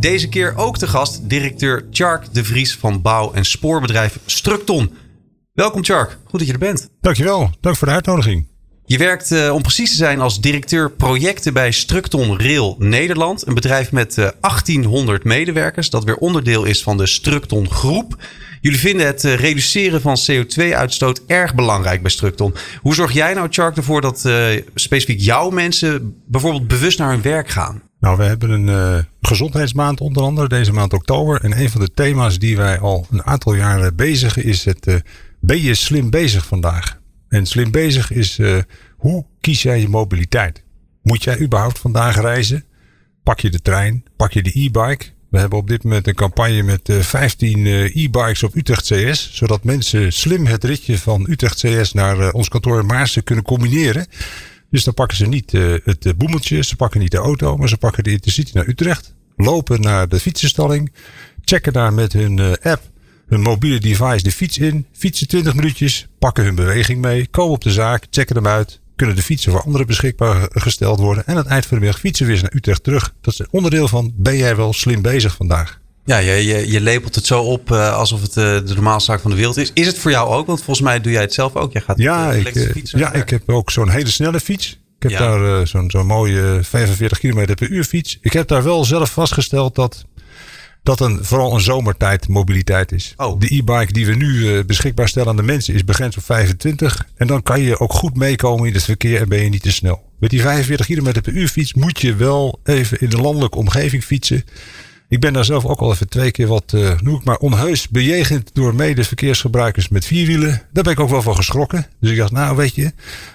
Deze keer ook te gast directeur Tjark de Vries van bouw- en spoorbedrijf Structon. Welkom Tjark, goed dat je er bent. Dankjewel. Dank voor de uitnodiging. Je werkt uh, om precies te zijn als directeur projecten bij Structon Rail Nederland. Een bedrijf met uh, 1800 medewerkers dat weer onderdeel is van de Structon Groep. Jullie vinden het uh, reduceren van CO2-uitstoot erg belangrijk bij Structon. Hoe zorg jij nou, Tjark, ervoor dat eh, specifiek jouw mensen bijvoorbeeld bewust naar hun werk gaan? Nou, we hebben een uh, gezondheidsmaand onder andere, deze maand oktober. En een van de thema's die wij al een aantal jaren bezigen is het uh, ben je slim bezig vandaag? En slim bezig is uh, hoe kies jij je mobiliteit? Moet jij überhaupt vandaag reizen? Pak je de trein? Pak je de e-bike? We hebben op dit moment een campagne met 15 e-bikes op Utrecht CS. Zodat mensen slim het ritje van Utrecht CS naar ons kantoor in Maarsen kunnen combineren. Dus dan pakken ze niet uh, het boemeltje, ze pakken niet de auto, maar ze pakken de Intercity naar Utrecht. Lopen naar de fietsenstalling, checken daar met hun uh, app, hun mobiele device de fiets in, fietsen 20 minuutjes, pakken hun beweging mee, komen op de zaak, checken hem uit, kunnen de fietsen voor anderen beschikbaar gesteld worden en aan het eind van de middag fietsen weer naar Utrecht terug. Dat is onderdeel van ben jij wel slim bezig vandaag. Ja, je, je, je lepelt het zo op uh, alsof het uh, de normaalste zaak van de wereld is. Is het voor jou ook? Want volgens mij doe jij het zelf ook. Jij gaat ja, ik, fietsen. Ja, ik heb ook zo'n hele snelle fiets. Ik heb ja. daar uh, zo'n zo'n mooie 45 km per uur fiets. Ik heb daar wel zelf vastgesteld dat dat een, vooral een zomertijd mobiliteit is. Oh. De e-bike die we nu beschikbaar stellen aan de mensen is begrensd op 25. En dan kan je ook goed meekomen in het verkeer en ben je niet te snel. Met die 45 km per uur fiets moet je wel even in de landelijke omgeving fietsen. Ik ben daar zelf ook al even twee keer wat, uh, noem ik maar, onheus bejegend door mede-verkeersgebruikers met vierwielen. Daar ben ik ook wel van geschrokken. Dus ik dacht, nou weet je,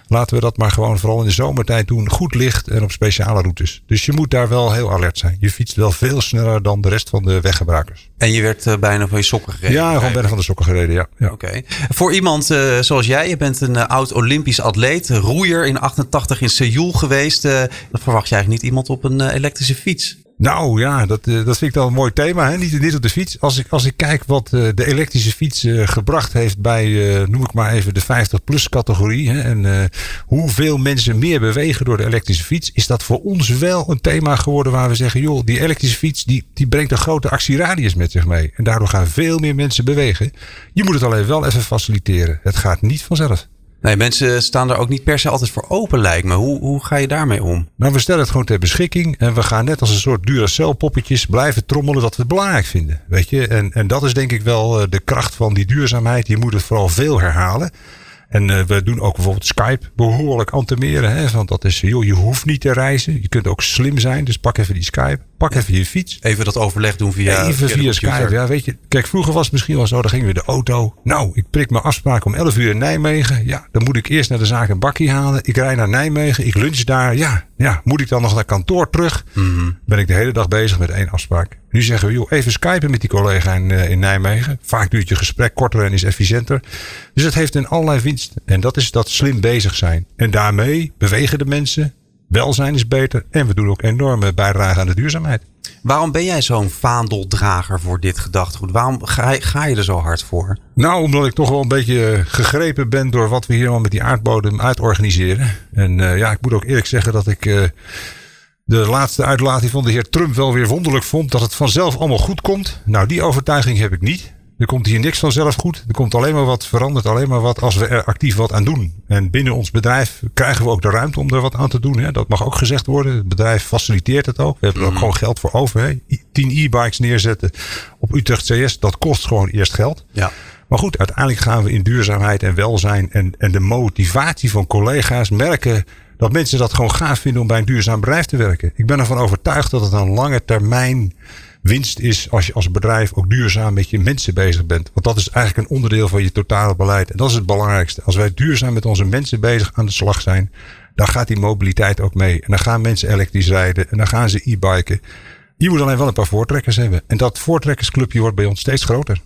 laten we dat maar gewoon vooral in de zomertijd doen. Goed licht en op speciale routes. Dus je moet daar wel heel alert zijn. Je fietst wel veel sneller dan de rest van de weggebruikers. En je werd uh, bijna van je sokken gereden? Ja, gewoon bijna van de sokken gereden, ja. ja. Oké. Okay. Voor iemand uh, zoals jij, je bent een oud Olympisch atleet, roeier in 88 in Seoul geweest. dan verwacht je eigenlijk niet iemand op een elektrische fiets. Nou ja, dat, dat vind ik dan een mooi thema. Hè? Niet, niet op de fiets. Als ik, als ik kijk wat uh, de elektrische fiets uh, gebracht heeft bij, noem ik maar even, de 50-plus categorie. Hè? En hoeveel mensen meer bewegen door de elektrische fiets. Is dat voor ons wel een thema geworden waar we zeggen, joh, die elektrische fiets die, die brengt een grote actieradius met zich mee. En daardoor gaan veel meer mensen bewegen. Je moet het alleen wel even faciliteren. Het gaat niet vanzelf. Nee, mensen staan er ook niet per se altijd voor open, lijkt me. Hoe, hoe ga je daarmee om? Nou, we stellen het gewoon ter beschikking. En we gaan net als een soort Duracell-poppetjes blijven trommelen dat we het belangrijk vinden. Weet je? En, en dat is denk ik wel de kracht van die duurzaamheid. Je moet het vooral veel herhalen. En uh, we doen ook bijvoorbeeld Skype behoorlijk antemeren. Hè? Want dat is, joh, je hoeft niet te reizen. Je kunt ook slim zijn. Dus pak even die Skype. Pak even je fiets. Even dat overleg doen via, even via, Skype. Ja, weet je. Kijk, vroeger was het misschien wel zo. Dan gingen we de auto. Nou, ik prik mijn afspraak om 11 uur in Nijmegen. Ja, dan moet ik eerst naar de zaak een bakkie halen. Ik rij naar Nijmegen. Ik lunch daar. Ja, ja. Moet ik dan nog naar kantoor terug? Mm -hmm. Ben ik de hele dag bezig met één afspraak. Nu zeggen we, joh, even skypen met die collega in, uh, in Nijmegen. Vaak duurt je gesprek korter en is efficiënter. Dus het heeft een allerlei winst. En dat is dat slim bezig zijn. En daarmee bewegen de mensen. Welzijn is beter. En we doen ook enorme bijdrage aan de duurzaamheid. Waarom ben jij zo'n vaandeldrager voor dit gedachtegoed? Waarom ga, ga, je er zo hard voor? Nou, omdat ik toch wel een beetje gegrepen ben door wat we hier allemaal met die aardbodem uitorganiseren. En uh, ja, ik moet ook eerlijk zeggen dat ik... Uh, de laatste uitlating van de heer Trump wel weer wonderlijk vond dat het vanzelf allemaal goed komt. Nou, die overtuiging heb ik niet. Er komt hier niks vanzelf goed. Er komt alleen maar wat, verandert alleen maar wat als we er actief wat aan doen. En binnen ons bedrijf krijgen we ook de ruimte om er wat aan te doen. Hè. Dat mag ook gezegd worden. Het bedrijf faciliteert het ook. We hebben er ook gewoon geld voor over. Hè. 10 e-bikes neerzetten op Utrecht CS, dat kost gewoon eerst geld. Ja. Maar goed, uiteindelijk gaan we in duurzaamheid en welzijn en, en de motivatie van collega's merken dat mensen dat gewoon gaaf vinden om bij een duurzaam bedrijf te werken. Ik ben ervan overtuigd dat het een lange termijn winst is als je als bedrijf ook duurzaam met je mensen bezig bent. Want dat is eigenlijk een onderdeel van je totale beleid. En dat is het belangrijkste. Als wij duurzaam met onze mensen bezig aan de slag zijn, dan gaat die mobiliteit ook mee. En dan gaan mensen elektrisch rijden en dan gaan ze e-biken. Je moet alleen wel een paar voortrekkers hebben. En dat voortrekkersclubje wordt bij ons steeds groter.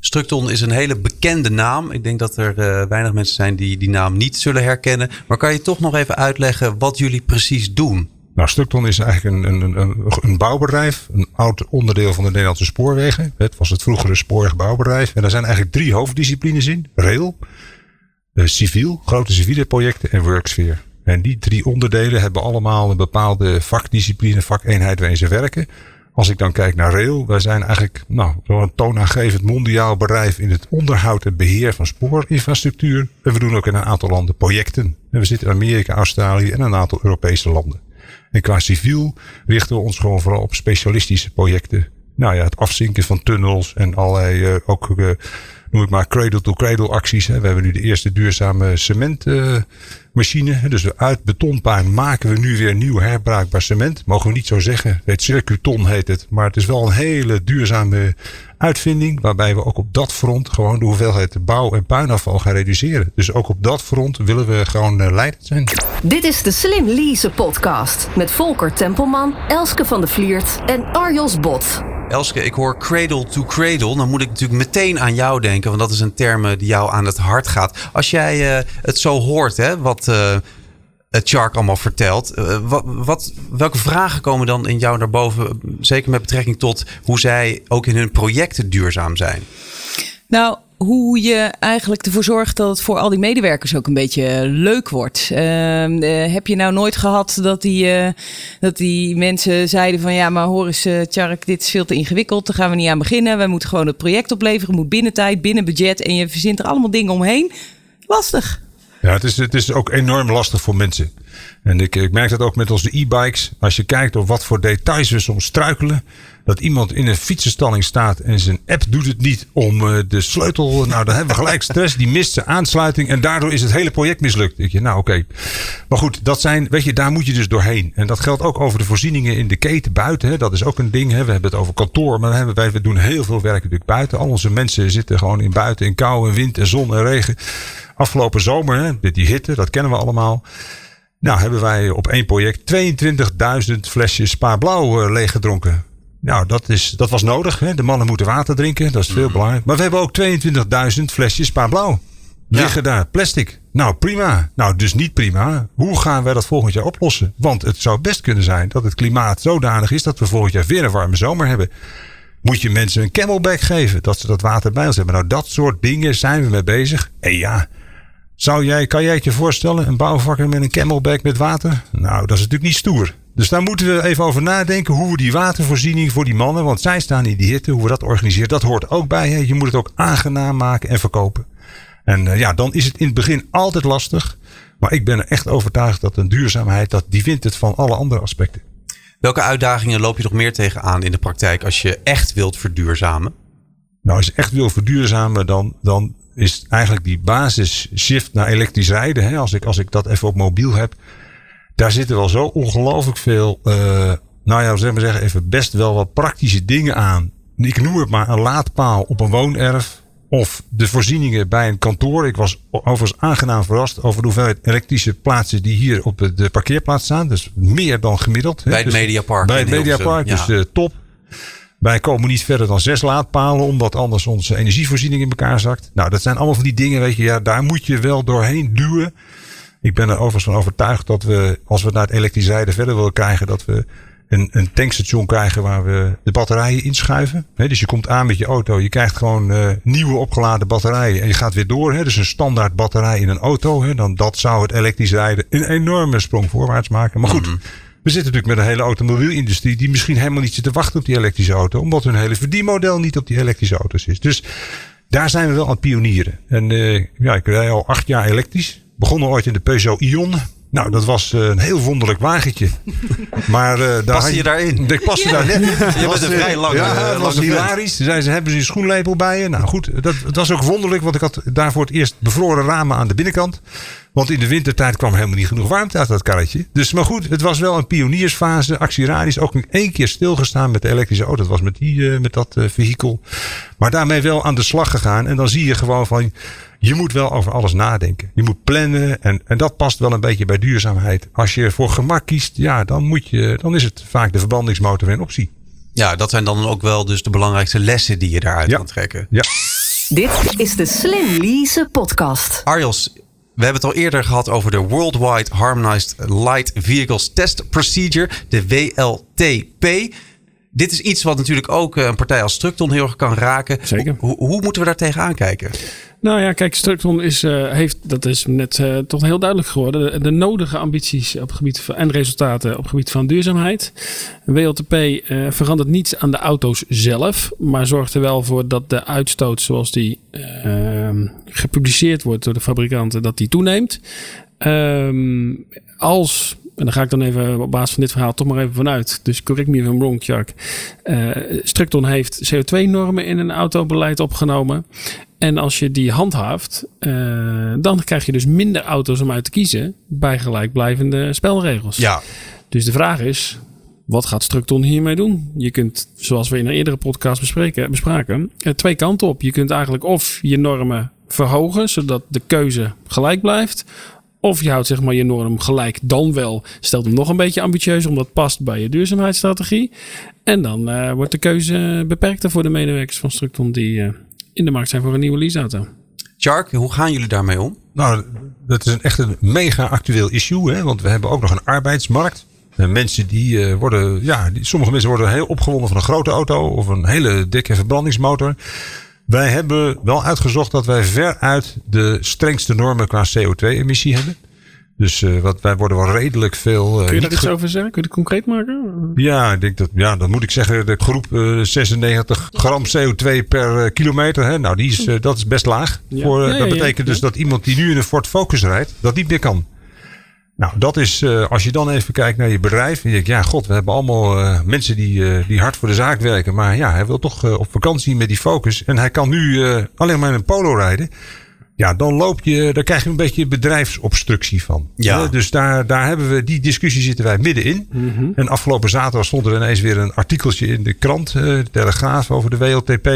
Structon is een hele bekende naam. Ik denk dat er uh, weinig mensen zijn die die naam niet zullen herkennen. Maar kan je toch nog even uitleggen wat jullie precies doen? Nou, Structon is eigenlijk een, een, een, een, bouwbedrijf. Een oud onderdeel van de Nederlandse spoorwegen. Het was het vroegere spoorwegbouwbedrijf. En daar zijn eigenlijk drie hoofddisciplines in. Rail, uh, civiel, grote civiele projecten en worksphere. En die drie onderdelen hebben allemaal een bepaalde vakdiscipline, vakeenheid waarin ze werken. Als ik dan kijk naar rail, wij zijn eigenlijk nou, een toonaangevend mondiaal bedrijf in het onderhoud en beheer van spoorinfrastructuur. En we doen ook in een aantal landen projecten. En we zitten in Amerika, Australië en een aantal Europese landen. En qua civiel richten we ons gewoon vooral op specialistische projecten. Nou ja, het afzinken van tunnels en allerlei uh, ook uh, noem ik maar cradle-to-cradle acties. Hè. We hebben nu de eerste duurzame cementmachine. Uh, dus uit betonpaan maken we nu weer nieuw herbruikbaar cement. Mogen we niet zo zeggen. Het circuiton heet het. Maar het is wel een hele duurzame uitvinding. Waarbij we ook op dat front gewoon de hoeveelheid bouw- en puinafval gaan reduceren. Dus ook op dat front willen we gewoon uh, leidend zijn. Dit is de Slim Lease podcast. Met Volker Tempelman, Elske van de Vliert en Arjos Bot. Elske, ik hoor cradle to cradle. Dan moet ik natuurlijk meteen aan jou denken, want dat is een term die jou aan het hart gaat. Als jij uh, het zo hoort, hè, wat uh, het Shark allemaal vertelt. Wat, wat, welke vragen komen dan in jou naar boven? Zeker met betrekking tot hoe zij ook in hun projecten duurzaam zijn. Nou, hoe je eigenlijk ervoor zorgt dat het voor al die medewerkers ook een beetje leuk wordt. Uh, uh, heb je nou nooit gehad dat die, uh, dat die mensen zeiden van ja, maar hoor eens, Tjark, dit is veel te ingewikkeld. Daar gaan we niet aan beginnen. We moeten gewoon het project opleveren. moet binnen tijd, binnen budget. En je verzint er allemaal dingen omheen. Lastig. Ja, het is, het is ook enorm lastig voor mensen. En ik, ik merk dat ook met onze e-bikes. Als je kijkt op wat voor details we soms struikelen. Dat iemand in een fietsenstalling staat en zijn app doet het niet om uh, de sleutel. Nou, dan hebben we gelijk stress. Die mist zijn aansluiting en daardoor is het hele project mislukt. Ik je, nou oké. Maar goed, dat zijn, weet je, daar moet je dus doorheen. En dat geldt ook over de voorzieningen in de keten buiten. Hè. Dat is ook een ding. Hè. We hebben het over kantoor, maar wij, we doen heel veel werk natuurlijk buiten. Al onze mensen zitten gewoon in buiten in kou en wind en zon en regen. Afgelopen zomer, hè, die hitte, dat kennen we allemaal. Nou, hebben wij op één project 22.000 flesjes Spa Blauw uh, leeggedronken. Nou, dat, is, dat was nodig. Hè? De mannen moeten water drinken. Dat is veel mm. belangrijk. Maar we hebben ook 22.000 flesjes Spa Blauw. Liggen ja. daar. Plastic. Nou, prima. Nou, dus niet prima. Hoe gaan wij dat volgend jaar oplossen? Want het zou best kunnen zijn dat het klimaat zodanig is dat we volgend jaar weer een warme zomer hebben. Moet je mensen een camelback geven, dat ze dat water bij ons hebben? Nou, dat soort dingen zijn we mee bezig. En ja, zou jij, kan jij het je voorstellen, een bouwvakker met een camelback met water? Nou, dat is natuurlijk niet stoer. Dus daar moeten we even over nadenken hoe we die watervoorziening voor die mannen, want zij staan in die hitte, hoe we dat organiseren. Dat hoort ook bij. Hè. Je moet het ook aangenaam maken en verkopen. En uh, ja, dan is het in het begin altijd lastig. Maar ik ben er echt overtuigd dat een duurzaamheid, dat, die wint het van alle andere aspecten. Welke uitdagingen loop je nog meer tegenaan in de praktijk als je echt wilt verduurzamen? Nou, als je echt wil verduurzamen, dan, dan is eigenlijk die basis shift naar elektrisch rijden. Hè? Als, ik, als ik dat even op mobiel heb. Daar zitten wel zo ongelooflijk veel, uh, nou ja, zeg maar zeggen, even best wel wat praktische dingen aan. Ik noem het maar een laadpaal op een woonerf. Of de voorzieningen bij een kantoor. Ik was overigens aangenaam verrast over de hoeveelheid elektrische plaatsen die hier op de parkeerplaats staan. Dus meer dan gemiddeld. Bij het dus, Mediapark. Bij het Mediapark, dus ja. uh, top. Wij komen niet verder dan zes laadpalen, omdat anders onze energievoorziening in elkaar zakt. Nou, dat zijn allemaal van die dingen, weet je, ja, daar moet je wel doorheen duwen. Ik ben er overigens van overtuigd dat we, als we naar het elektrisch rijden verder willen krijgen, dat we een, een tankstation krijgen waar we de batterijen inschuiven. He, dus je komt aan met je auto, je krijgt gewoon uh, nieuwe opgeladen batterijen en je gaat weer door. He, dus een standaard batterij in een auto, he, dan dat zou het elektrisch rijden een enorme sprong voorwaarts maken. Maar goed. Mm -hmm. We zitten natuurlijk met een hele automobielindustrie die misschien helemaal niet zit te wachten op die elektrische auto. Omdat hun hele verdienmodel niet op die elektrische auto's is. Dus daar zijn we wel aan het pionieren. En uh, ja, ik rij al acht jaar elektrisch. Begonnen ooit in de Peugeot Ion. Nou, dat was uh, een heel wonderlijk wagentje. Maar uh, daar paste je daarin? Ik paste ja. daar net. Je bent een vrij lange Ja, het was hilarisch. Ze ze hebben ze een schoenlepel bij je. Nou goed, dat, dat was ook wonderlijk. Want ik had daar voor het eerst bevroren ramen aan de binnenkant. Want in de wintertijd kwam helemaal niet genoeg warmte uit dat karretje. Dus maar goed, het was wel een pioniersfase. Actieradius ook nog één keer stilgestaan met de elektrische auto. Dat was met, die, uh, met dat uh, vehikel. Maar daarmee wel aan de slag gegaan. En dan zie je gewoon van je moet wel over alles nadenken. Je moet plannen en, en dat past wel een beetje bij duurzaamheid. Als je voor gemak kiest, ja, dan, moet je, dan is het vaak de verbrandingsmotor weer een optie. Ja, dat zijn dan ook wel dus de belangrijkste lessen die je daaruit ja. kan trekken. Ja. Dit is de Slim Lease podcast. Arjos, we hebben het al eerder gehad over de Worldwide Harmonized Light Vehicles Test Procedure, de WLTP. Dit is iets wat natuurlijk ook eh, een partij als Structon heel erg kan raken. Zeker. Hoe, hoe moeten we daar tegenaan kijken? Nou ja, kijk, Structon is, uh, heeft, dat is net uh, toch heel duidelijk geworden, de, nodige ambities op gebied en resultaten op gebied van duurzaamheid. WLTP uh, verandert niets aan de auto's zelf, maar zorgt er wel voor dat de uitstoot zoals die ehm, gepubliceerd wordt door de fabrikanten, dat die toeneemt. Ehm, als en daar ga ik dan even op basis van dit verhaal toch maar even vanuit. Dus correct me if I'm wrong, Chuck. Uh, Structon heeft CO2-normen in een autobeleid opgenomen. En als je die handhaaft, uh, dan krijg je dus minder auto's om uit te kiezen bij gelijkblijvende spelregels. Ja. Dus de vraag is, wat gaat Structon hiermee doen? Je kunt, zoals we in een eerdere podcast bespreken, bespraken, twee kanten op. Je kunt eigenlijk of je normen verhogen, zodat de keuze gelijk blijft. Of je houdt zeg maar je norm gelijk, dan wel stelt hem nog een beetje ambitieus, omdat het past bij je duurzaamheidsstrategie. En dan uh, wordt de keuze beperkter voor de medewerkers van Structon die uh, in de markt zijn voor een nieuwe leaseauto. Jark, hoe gaan jullie daarmee om? Nou, dat is een echt een mega actueel issue, hè? want we hebben ook nog een arbeidsmarkt. En mensen die uh, worden, ja, die, sommige mensen worden heel opgewonden van een grote auto of een hele dikke verbrandingsmotor. Wij hebben wel uitgezocht dat wij veruit de strengste normen qua CO2-emissie hebben. Dus uh, wat, wij worden wel redelijk veel. Uh, Kun je daar iets over zeggen? Kun je het concreet maken? Ja, ik denk dat, ja, dan moet ik zeggen, de groep uh, 96 gram CO2 per kilometer. Hè, nou, die is, dat is best laag. Ja. Voor, Ja, dat ja, betekent ja. dus dat iemand die nu in een Ford Focus rijdt, dat niet meer kan. Nou, dat is, uh, als je dan even kijkt naar je bedrijf. En je denkt, ja, god, we hebben allemaal uh, mensen die, uh, die hard voor de zaak werken. Maar ja, hij wil toch op vakantie met die focus. En hij kan nu alleen maar in een polo rijden. Ja, dan loop je, daar krijg je een beetje bedrijfsobstructie van. Ja. Dus daar, daar hebben we, die discussie zitten wij middenin. Mm-hmm. En afgelopen zaterdag stond er ineens weer een artikeltje in de krant, de Telegraaf, over de WLTP.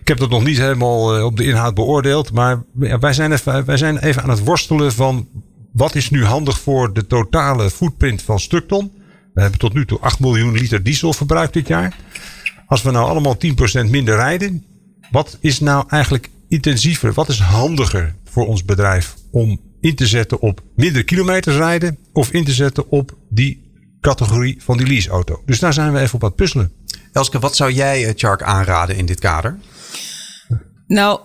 Ik heb dat nog niet helemaal op de inhoud beoordeeld. Maar wij zijn, even, wij zijn even aan het worstelen van wat is nu handig voor de totale footprint van Stukton? We hebben tot nu toe 8 miljoen liter diesel verbruikt dit jaar. Als we nou allemaal 10% minder rijden, wat is nou eigenlijk intensiever? Wat is handiger voor ons bedrijf om in te zetten op minder kilometers rijden of in te zetten op die categorie van die leaseauto? Dus daar zijn we even op aan het puzzelen. Elske, wat zou jij Chark aanraden in dit kader? Nou,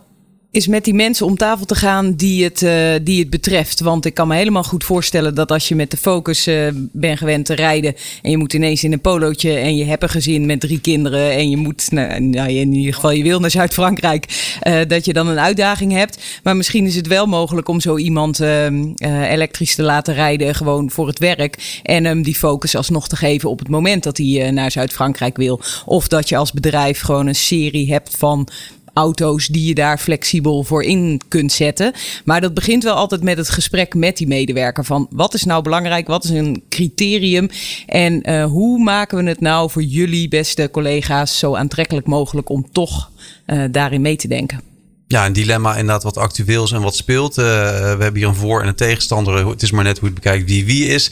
is met die mensen om tafel te gaan die het, uh, die het betreft. Want ik kan me helemaal goed voorstellen dat als je met de focus uh, bent gewend te rijden. en je moet ineens in een polootje. en je hebt een gezin met drie kinderen. en je moet, nou, nou in ieder geval, je wil naar Zuid-Frankrijk. Uh, dat je dan een uitdaging hebt. Maar misschien is het wel mogelijk om zo iemand elektrisch te laten rijden. gewoon voor het werk. en hem die focus alsnog te geven op het moment dat hij naar Zuid-Frankrijk wil. Of dat je als bedrijf gewoon een serie hebt van auto's die je daar flexibel voor in kunt zetten. Maar dat begint wel altijd met het gesprek met die medewerker van wat is nou belangrijk, wat is een criterium en uh, hoe maken we het nou voor jullie beste collega's zo aantrekkelijk mogelijk om toch uh, daarin mee te denken. Ja, een dilemma inderdaad wat actueel is en wat speelt. Uh, we hebben hier een voor- en een tegenstander. Het is maar net hoe het bekijkt wie wie is.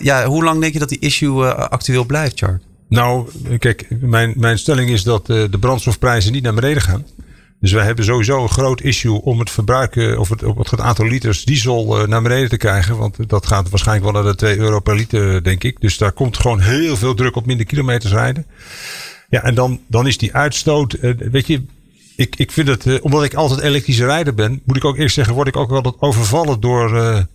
ja, hoe lang denk je dat die issue actueel blijft, Chart? Nou, kijk, mijn, mijn stelling is dat uh, de brandstofprijzen niet naar beneden gaan. Dus wij hebben sowieso een groot issue om het verbruik of het, het aantal liters diesel uh, naar beneden te krijgen. Want dat gaat waarschijnlijk wel naar de 2 euro per liter, denk ik. Dus daar komt gewoon heel veel druk op minder kilometers rijden. Ja, en dan, dan is die uitstoot, uh, weet je, ik, ik vind het, omdat ik altijd elektrische rijder ben, moet ik ook eerst zeggen, word ik ook wel overvallen door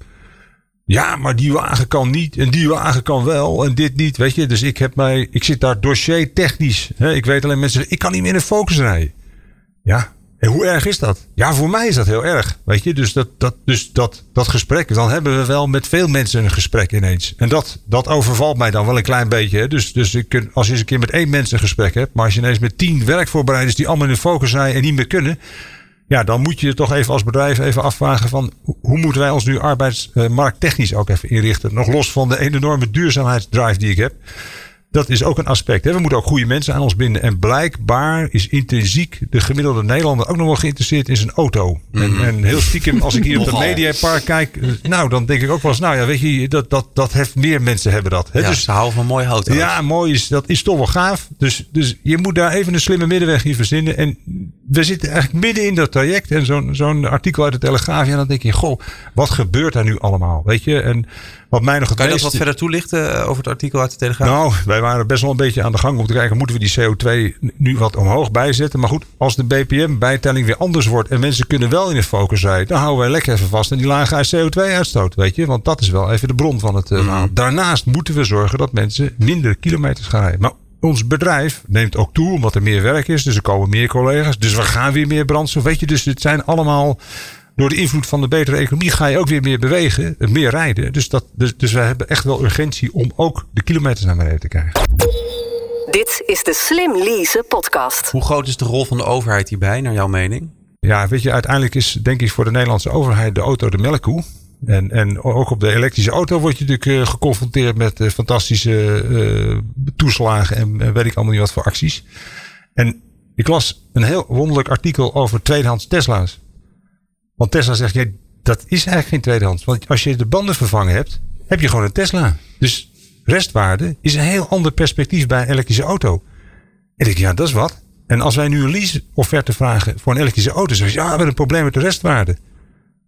ja, maar die wagen kan niet en die wagen kan wel en dit niet, weet je. Dus ik heb mij, ik zit daar dossier technisch. Hè? Ik weet alleen mensen, ik kan niet meer in een focus rijden. Ja, en hoe erg is dat? Ja, voor mij is dat heel erg, weet je. Dus dat, dat, dus dat, dat gesprek, dan hebben we wel met veel mensen een gesprek ineens. En dat, dat overvalt mij dan wel een klein beetje. Hè? Dus, dus ik als je eens een keer met één mens een gesprek hebt, maar als je ineens met tien werkvoorbereiders die allemaal in een focus rijden en niet meer kunnen ja, dan moet je toch even als bedrijf even afvragen van hoe moeten wij ons nu arbeidsmarkttechnisch ook even inrichten. Nog los van de enorme duurzaamheidsdrive die ik heb. Dat is ook een aspect. Hè. We moeten ook goede mensen aan ons binden. En blijkbaar is intrinsiek de gemiddelde Nederlander ook nog wel geïnteresseerd in zijn auto. Mm. En, en, heel stiekem, als ik hier op het Mediapark kijk, nou dan denk ik ook wel eens, nou ja, weet je, dat, dat, dat heeft meer mensen hebben dat. Hè. Ja, dus ze houden van mooie auto's. Ja, mooi is, dat is toch wel gaaf. Dus, dus je moet daar even een slimme middenweg in verzinnen. En we zitten eigenlijk midden in dat traject. En zo'n zo'n artikel uit de Telegraaf. Ja, dan denk je, goh, wat gebeurt daar nu allemaal? Weet je, en wat mij nog het Kan je dat wat verder toelichten eh, over het artikel uit de Telegraaf? nou, wij waren best wel een beetje aan de gang om te kijken, moeten we die CO2 nu wat omhoog bijzetten? Maar goed, als de BPM-bijtelling weer anders wordt en mensen kunnen wel in de focus rijden, dan houden wij lekker even vast aan die lage CO2-uitstoot, weet je? Want dat is wel even de bron van het eh, verhaal. Daarnaast moeten we zorgen dat mensen minder kilometers gaan rijden. Maar ons bedrijf neemt ook toe omdat er meer werk is, dus er komen meer collega's, dus we gaan weer meer brandstof, weet je? Dus het zijn allemaal door de invloed van de betere economie ga je ook weer meer bewegen, meer rijden. Dus, dat, dus, dus wij hebben echt wel urgentie om ook de kilometers naar beneden te krijgen. Dit is de Slim Lease podcast. Hoe groot is de rol van de overheid hierbij, naar jouw mening? Ja, weet je, uiteindelijk is denk ik voor de Nederlandse overheid de auto de melkkoe. En, en ook op de elektrische auto word je natuurlijk eh, geconfronteerd met eh, fantastische eh, toeslagen en weet ik allemaal niet wat voor acties. En ik las een heel wonderlijk artikel over tweedehands Tesla's. Want Tesla zegt, ja, dat is eigenlijk geen tweedehands. Want als je de banden vervangen hebt, heb je gewoon een Tesla. Dus restwaarde is een heel ander perspectief bij een elektrische auto. En ik ja, dat is wat. En als wij nu een lease-offerte vragen voor een elektrische auto, zeg je, ja, we hebben een probleem met de restwaarde.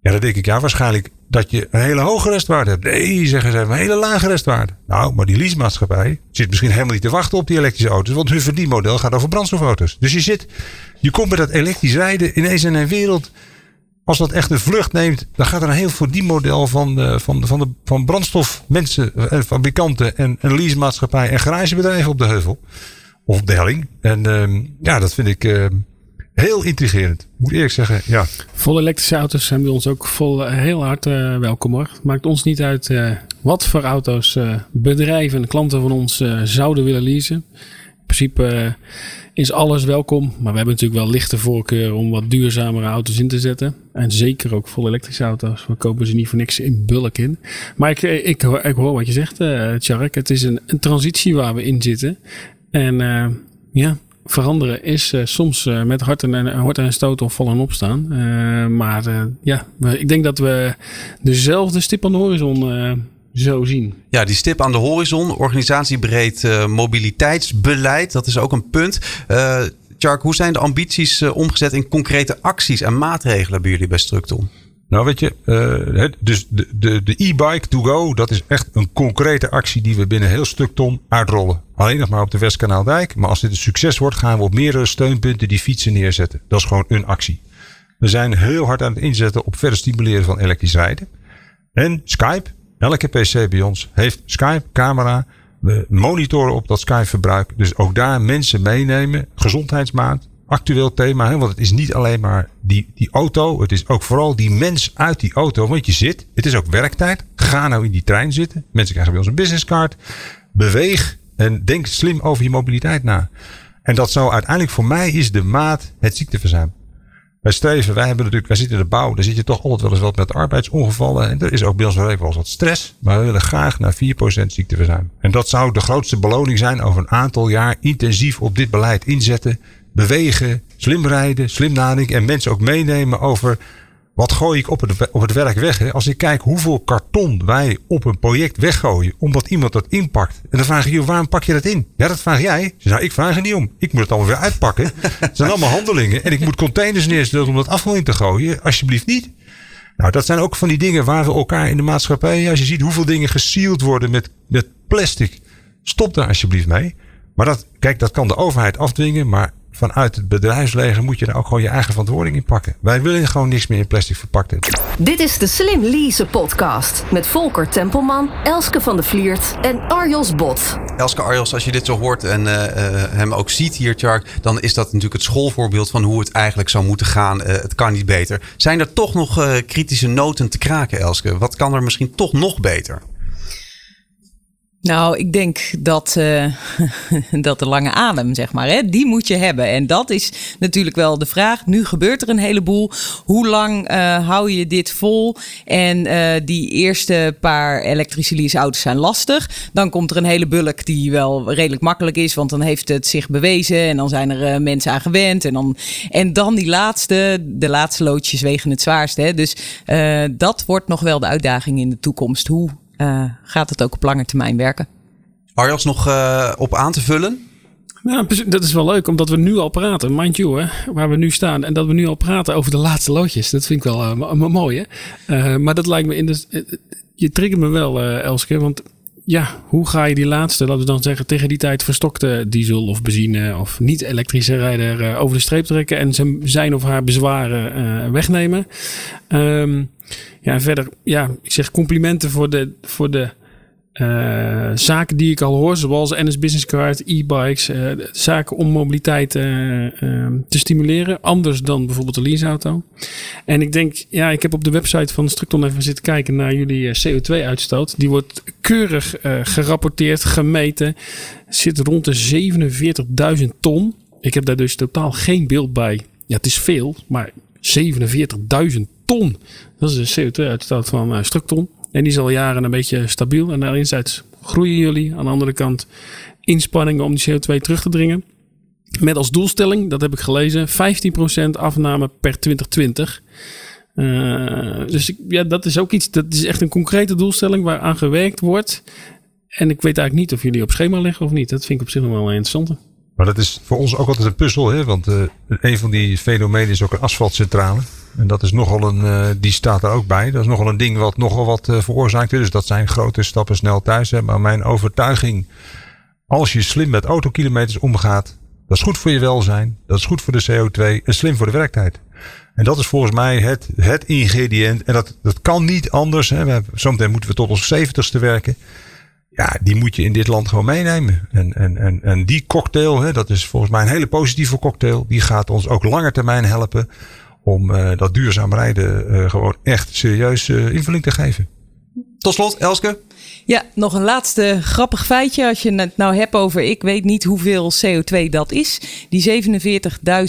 Ja, dan denk ik, ja, waarschijnlijk dat je een hele hoge restwaarde hebt. Nee, zeggen ze, een hele lage restwaarde. Nou, maar die leasemaatschappij zit misschien helemaal niet te wachten op die elektrische auto's, want hun verdienmodel gaat over brandstofauto's. Dus je zit, je komt met dat elektrisch rijden ineens in een wereld. Als dat echt een vlucht neemt, dan gaat er een heel verdienmodel van, de, van, de, van, de, van brandstofmensen, en fabrikanten en een leasemaatschappij en garagebedrijven op de heuvel. Of op de helling. En ehm, ja, dat vind ik ehm, heel intrigerend. Moet eerlijk zeggen, ja. Volle elektrische auto's zijn bij ons ook vol, eh, heel hard eh, welkom hoor. Het maakt ons niet uit eh, wat voor auto's bedrijven en klanten van ons zouden willen leasen. In principe is alles welkom. Maar we hebben natuurlijk wel lichte voorkeur om wat duurzamere auto's in te zetten. En zeker ook volle elektrische auto's. We kopen ze niet voor niks in bulk in. Maar ik, ik, hoor- ik hoor wat je zegt, eh Tjark. Het is een, een transitie waar we in zitten. En ja, veranderen is eh, soms eh, met hart en, en, hart en stoot of vallen en opstaan. Eh, maar eh, ja, ik denk dat we dezelfde stip aan de horizon eh, zo zien. Ja, die stip aan de horizon, organisatiebreed eh, mobiliteitsbeleid, dat is ook een punt. Eh Tjark, hoe zijn de ambities eh, omgezet in concrete acties en maatregelen bij jullie bij Structon? Nou, weet je, eh, dus de de de e-bike to go, dat is echt een concrete actie die we binnen heel stuk ton uitrollen. Alleen nog maar op de Westkanaaldijk. Maar als dit een succes wordt, gaan we op meerdere steunpunten die fietsen neerzetten. Dat is gewoon een actie. We zijn heel hard aan het inzetten op verder stimuleren van elektrisch rijden. En Skype, elke PC bij ons heeft Skype, camera. We monitoren op dat Skype verbruik. Dus ook daar mensen meenemen. Gezondheidsmaand, actueel thema. Hè? Want het is niet alleen maar die, die auto. Het is ook vooral die mens uit die auto. Want je zit, het is ook werktijd. Ga nou in die trein zitten. Mensen krijgen bij ons een businesscard. Beweeg en denk slim over je mobiliteit na. En dat zou uiteindelijk voor mij is de maat het ziekteverzuim. Wij streven, wij hebben natuurlijk, wij zitten in de bouw, daar zit je toch altijd wel eens wat met arbeidsongevallen. En er is ook bij ons wel eens wat stress. Maar we willen graag naar 4% ziekteverzuim. En dat zou de grootste beloning zijn over een aantal jaar intensief op dit beleid inzetten. Bewegen, slim rijden, slim nadenken en mensen ook meenemen over wat gooi ik op het, op het werk weg. Hè? Als ik kijk hoeveel karton wij op een project weggooien omdat iemand dat inpakt. En dan vraag ik je, waarom pak je dat in? Ja, dat vraag jij. Ik zeg, Nou, ik vraag er niet om. Ik moet het allemaal weer uitpakken. Het zijn allemaal handelingen. En ik moet containers neerstellen om dat afval in te gooien. Alsjeblieft niet. Nou, dat zijn ook van die dingen waar we elkaar in de maatschappij... Als je ziet hoeveel dingen gesealed worden met, met plastic. Stop daar alsjeblieft mee. Maar dat, kijk, dat kan de overheid afdwingen. Maar vanuit het bedrijfsleven moet je daar ook gewoon je eigen verantwoording in pakken. Wij willen gewoon niks meer in plastic verpakt hebben. Dit is de Slim Lease podcast met Volker Tempelman, Elske van de Vliert en Arjos Bot. Elske Arjos, als je dit zo hoort en eh, eh, hem ook ziet hier, Tjark, dan is dat natuurlijk het schoolvoorbeeld van hoe het eigenlijk zou moeten gaan. Eh, het kan niet beter. Zijn er toch nog eh, kritische noten te kraken, Elske? Wat kan er misschien toch nog beter? Nou, ik denk dat, eh, dat de lange adem, zeg maar, hè, die moet je hebben. En dat is natuurlijk wel de vraag. Nu gebeurt er een heleboel. Hoe lang eh, hou je dit vol? En eh, die eerste paar elektrische leaseauto's zijn lastig. Dan komt er een hele bulk die wel redelijk makkelijk is, want dan heeft het zich bewezen. En dan zijn er mensen aan gewend. En dan, en dan die laatste, de laatste loodjes wegen het zwaarst. Hè. Dus dat wordt nog wel de uitdaging in de toekomst. Hoe eh, gaat het ook op lange termijn werken? Arjos nog eh, op aan te vullen? Ja, dat is wel leuk, omdat we nu al praten, mind you, hè, waar we nu staan. En dat we nu al praten over de laatste loodjes. Dat vind ik wel uh, mooi, hè. Uh, maar dat lijkt me in de... je triggert me wel, uh, Elske, want ja, hoe ga je die laatste, laten we dan zeggen, tegen die tijd verstokte diesel of benzine of niet-elektrische rijder over de streep trekken en zijn of haar bezwaren wegnemen? Um, ja, verder, ja, ik zeg complimenten voor de, voor de uh, zaken die ik al hoor, zoals NS Business Card, e-bikes, uh, zaken om mobiliteit uh, te stimuleren. Anders dan bijvoorbeeld de leaseauto. En ik denk, ja, ik heb op de website van Structon even zitten kijken naar jullie CO2-uitstoot. Die wordt keurig gerapporteerd, gemeten. Zit rond de 47.000 ton. Ik heb daar dus totaal geen beeld bij. Ja, het is veel, maar 47.000 ton. Dat is de CO2-uitstoot van Structon. En die is al jaren een beetje stabiel. En enerzijds groeien jullie. Aan de andere kant inspanningen om die CO2 terug te dringen. Met als doelstelling, dat heb ik gelezen, 15% afname per 2020. Uh, dus ja, dat is ook iets, dat is echt een concrete doelstelling waar aan gewerkt wordt. En ik weet eigenlijk niet of jullie op schema liggen of niet. Dat vind ik op zich nog wel interessant. Maar dat is voor ons ook altijd een puzzel, hè? want uh, een van die fenomenen is ook een asfaltcentrale. En dat is nogal een, uh, die staat er ook bij. Dat is nogal een ding wat nogal wat uh, veroorzaakt. Dus dat zijn grote stappen snel thuis. Hè. Maar mijn overtuiging, als je slim met autokilometers omgaat, dat is goed voor je welzijn. Dat is goed voor de CO2 en slim voor de werktijd. En dat is volgens mij het, het ingrediënt. En dat, dat kan niet anders. Hè. We zometeen moeten we tot ons zeventigste werken. Ja, die moet je in dit land gewoon meenemen. En, en, en, en die cocktail, hè, dat is volgens mij een hele positieve cocktail. Die gaat ons ook langer termijn helpen om uh, dat duurzaam rijden uh, gewoon echt serieus uh, invulling te geven. Tot slot, Elske. Ja, nog een laatste grappig feitje. Als je het nou hebt over, ik weet niet hoeveel CO2 dat is. Die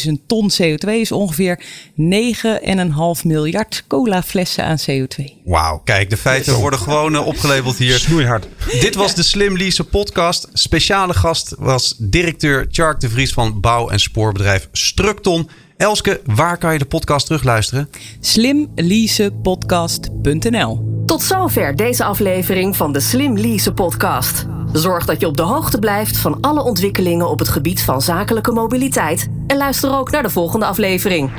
47.000 ton CO2 is ongeveer 9,5 miljard colaflessen aan CO2. Wauw, kijk, de feiten worden gewoon opgelabeld hier. Snoeihard. Dit was de Slim Lease podcast. Speciale gast was directeur Chark de Vries van bouw- en spoorbedrijf Structon. Elske, waar kan je de podcast terugluisteren? Slimleasepodcast.nl Tot zover deze aflevering van de Slim Lease podcast. Zorg dat je op de hoogte blijft van alle ontwikkelingen op het gebied van zakelijke mobiliteit. En luister ook naar de volgende aflevering.